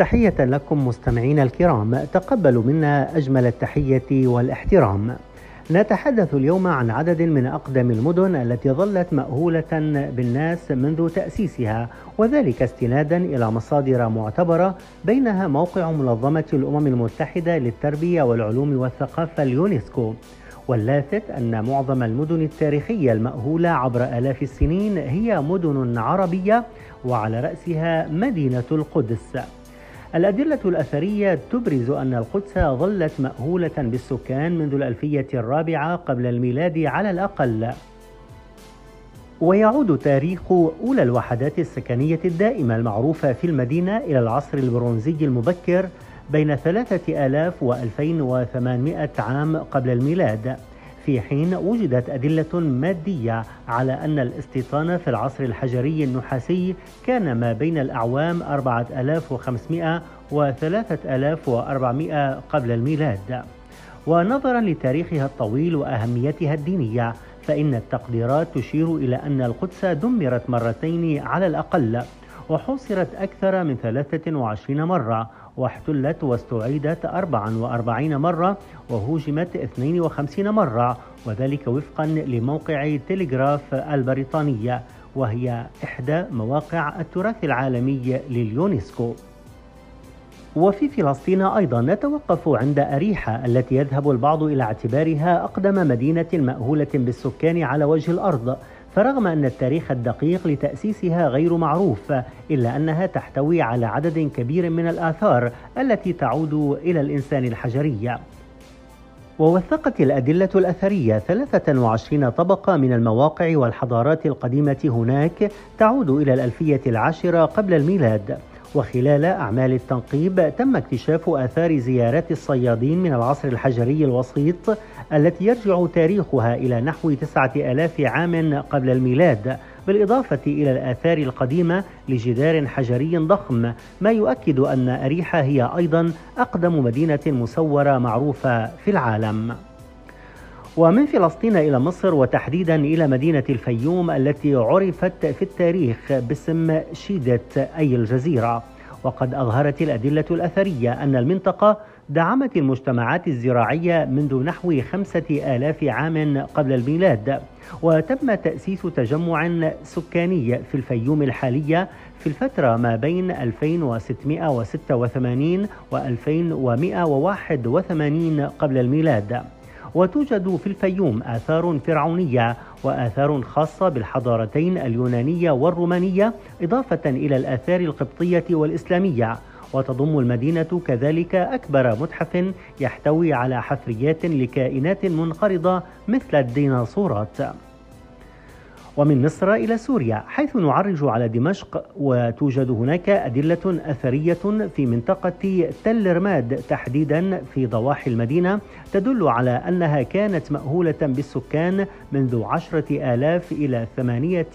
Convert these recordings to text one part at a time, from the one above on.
تحية لكم مستمعينا الكرام. تقبلوا منا أجمل التحية والاحترام. نتحدث اليوم عن عدد من أقدم المدن التي ظلت مأهولة بالناس منذ تأسيسها وذلك استنادا إلى مصادر معتبرة بينها موقع منظمة الأمم المتحدة للتربية والعلوم والثقافة اليونسكو. واللافت أن معظم المدن التاريخية المأهولة عبر آلاف السنين هي مدن عربية وعلى رأسها مدينة القدس. الأدلة الأثرية تبرز أن القدس ظلت مأهولة بالسكان منذ الألفية الرابعة قبل الميلاد على الأقل. ويعود تاريخ أولى الوحدات السكنية الدائمة المعروفة في المدينة إلى العصر البرونزي المبكر بين 3000 و 2800 عام قبل الميلاد. في حين وجدت أدلة مادية على أن الاستيطان في العصر الحجري النحاسي كان ما بين الأعوام 4500 و 3400 قبل الميلاد. ونظرا لتاريخها الطويل وأهميتها الدينية فإن التقديرات تشير إلى أن القدس دمرت مرتين على الأقل وحوصرت أكثر من 23 مرة واحتلت واستعيدت 44 مرة وهوجمت 52 مرة وذلك وفقا لموقع تلغراف البريطانية وهي إحدى مواقع التراث العالمي لليونسكو. وفي فلسطين أيضا نتوقف عند أريحة التي يذهب البعض إلى اعتبارها أقدم مدينة مأهولة بالسكان على وجه الأرض. فرغم أن التاريخ الدقيق لتأسيسها غير معروف إلا أنها تحتوي على عدد كبير من الآثار التي تعود إلى الإنسان الحجري. ووثقت الأدلة الأثرية 23 طبقة من المواقع والحضارات القديمة هناك تعود إلى الألفية العاشرة قبل الميلاد. وخلال أعمال التنقيب تم اكتشاف آثار زيارات الصيادين من العصر الحجري الوسيط التي يرجع تاريخها إلى نحو تسعة آلاف عام قبل الميلاد بالإضافة إلى الآثار القديمة لجدار حجري ضخم ما يؤكد أن أريحة هي أيضا أقدم مدينة مسورة معروفة في العالم. ومن فلسطين إلى مصر وتحديدا إلى مدينة الفيوم التي عرفت في التاريخ باسم شيدة أي الجزيرة. وقد أظهرت الأدلة الأثرية أن المنطقة دعمت المجتمعات الزراعية منذ نحو خمسة آلاف عام قبل الميلاد. وتم تأسيس تجمع سكاني في الفيوم الحالية في الفترة ما بين 2686 و 2181 قبل الميلاد. وتوجد في الفيوم آثار فرعونية وآثار خاصة بالحضارتين اليونانية والرومانية إضافة إلى الآثار القبطية والإسلامية. وتضم المدينة كذلك أكبر متحف يحتوي على حفريات لكائنات منقرضة مثل الديناصورات. ومن مصر إلى سوريا حيث نعرج على دمشق وتوجد هناك أدلة أثرية في منطقة تل رماد تحديدا في ضواحي المدينة تدل على أنها كانت مأهولة بالسكان منذ عشرة آلاف إلى ثمانية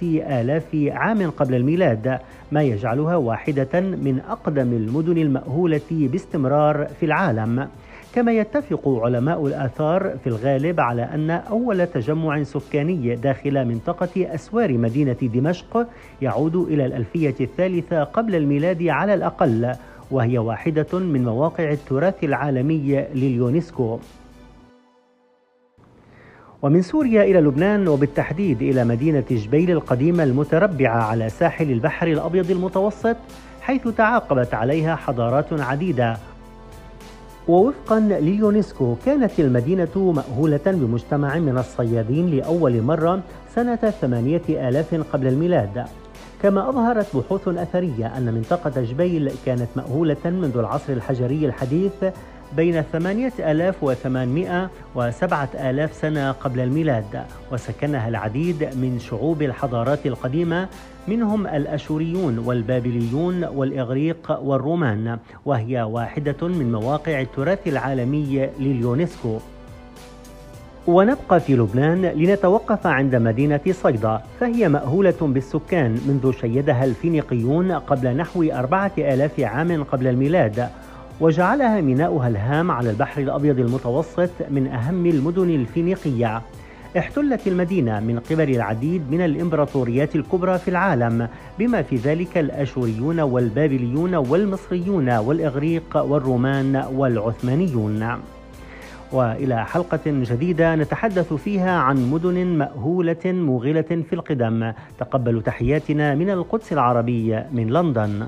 آلاف عام قبل الميلاد ما يجعلها واحدة من أقدم المدن المأهولة باستمرار في العالم. كما يتفق علماء الآثار في الغالب على أن أول تجمع سكاني داخل منطقة أسوار مدينة دمشق يعود إلى الألفية الثالثة قبل الميلاد على الأقل وهي واحدة من مواقع التراث العالمي لليونسكو. ومن سوريا إلى لبنان وبالتحديد إلى مدينة جبيل القديمة المتربعة على ساحل البحر الأبيض المتوسط حيث تعاقبت عليها حضارات عديدة ووفقا لليونسكو كانت المدينة مأهولة بمجتمع من الصيادين لأول مرة سنة ثمانية آلاف قبل الميلاد. كما أظهرت بحوث أثرية أن منطقة جبيل كانت مأهولة منذ العصر الحجري الحديث بين 8800 و 7000 سنة قبل الميلاد وسكنها العديد من شعوب الحضارات القديمة منهم الأشوريون والبابليون والإغريق والرومان وهي واحدة من مواقع التراث العالمي لليونسكو. ونبقى في لبنان لنتوقف عند مدينة صيدا فهي مأهولة بالسكان منذ شيدها الفينيقيون قبل نحو أربعة آلاف عام قبل الميلاد. وجعلها ميناؤها الهام على البحر الأبيض المتوسط من أهم المدن الفينيقية. احتلت المدينة من قبل العديد من الإمبراطوريات الكبرى في العالم بما في ذلك الأشوريون والبابليون والمصريون والإغريق والرومان والعثمانيون. وإلى حلقة جديدة نتحدث فيها عن مدن مأهولة مغله في القدم. تقبلوا تحياتنا من القدس العربي من لندن.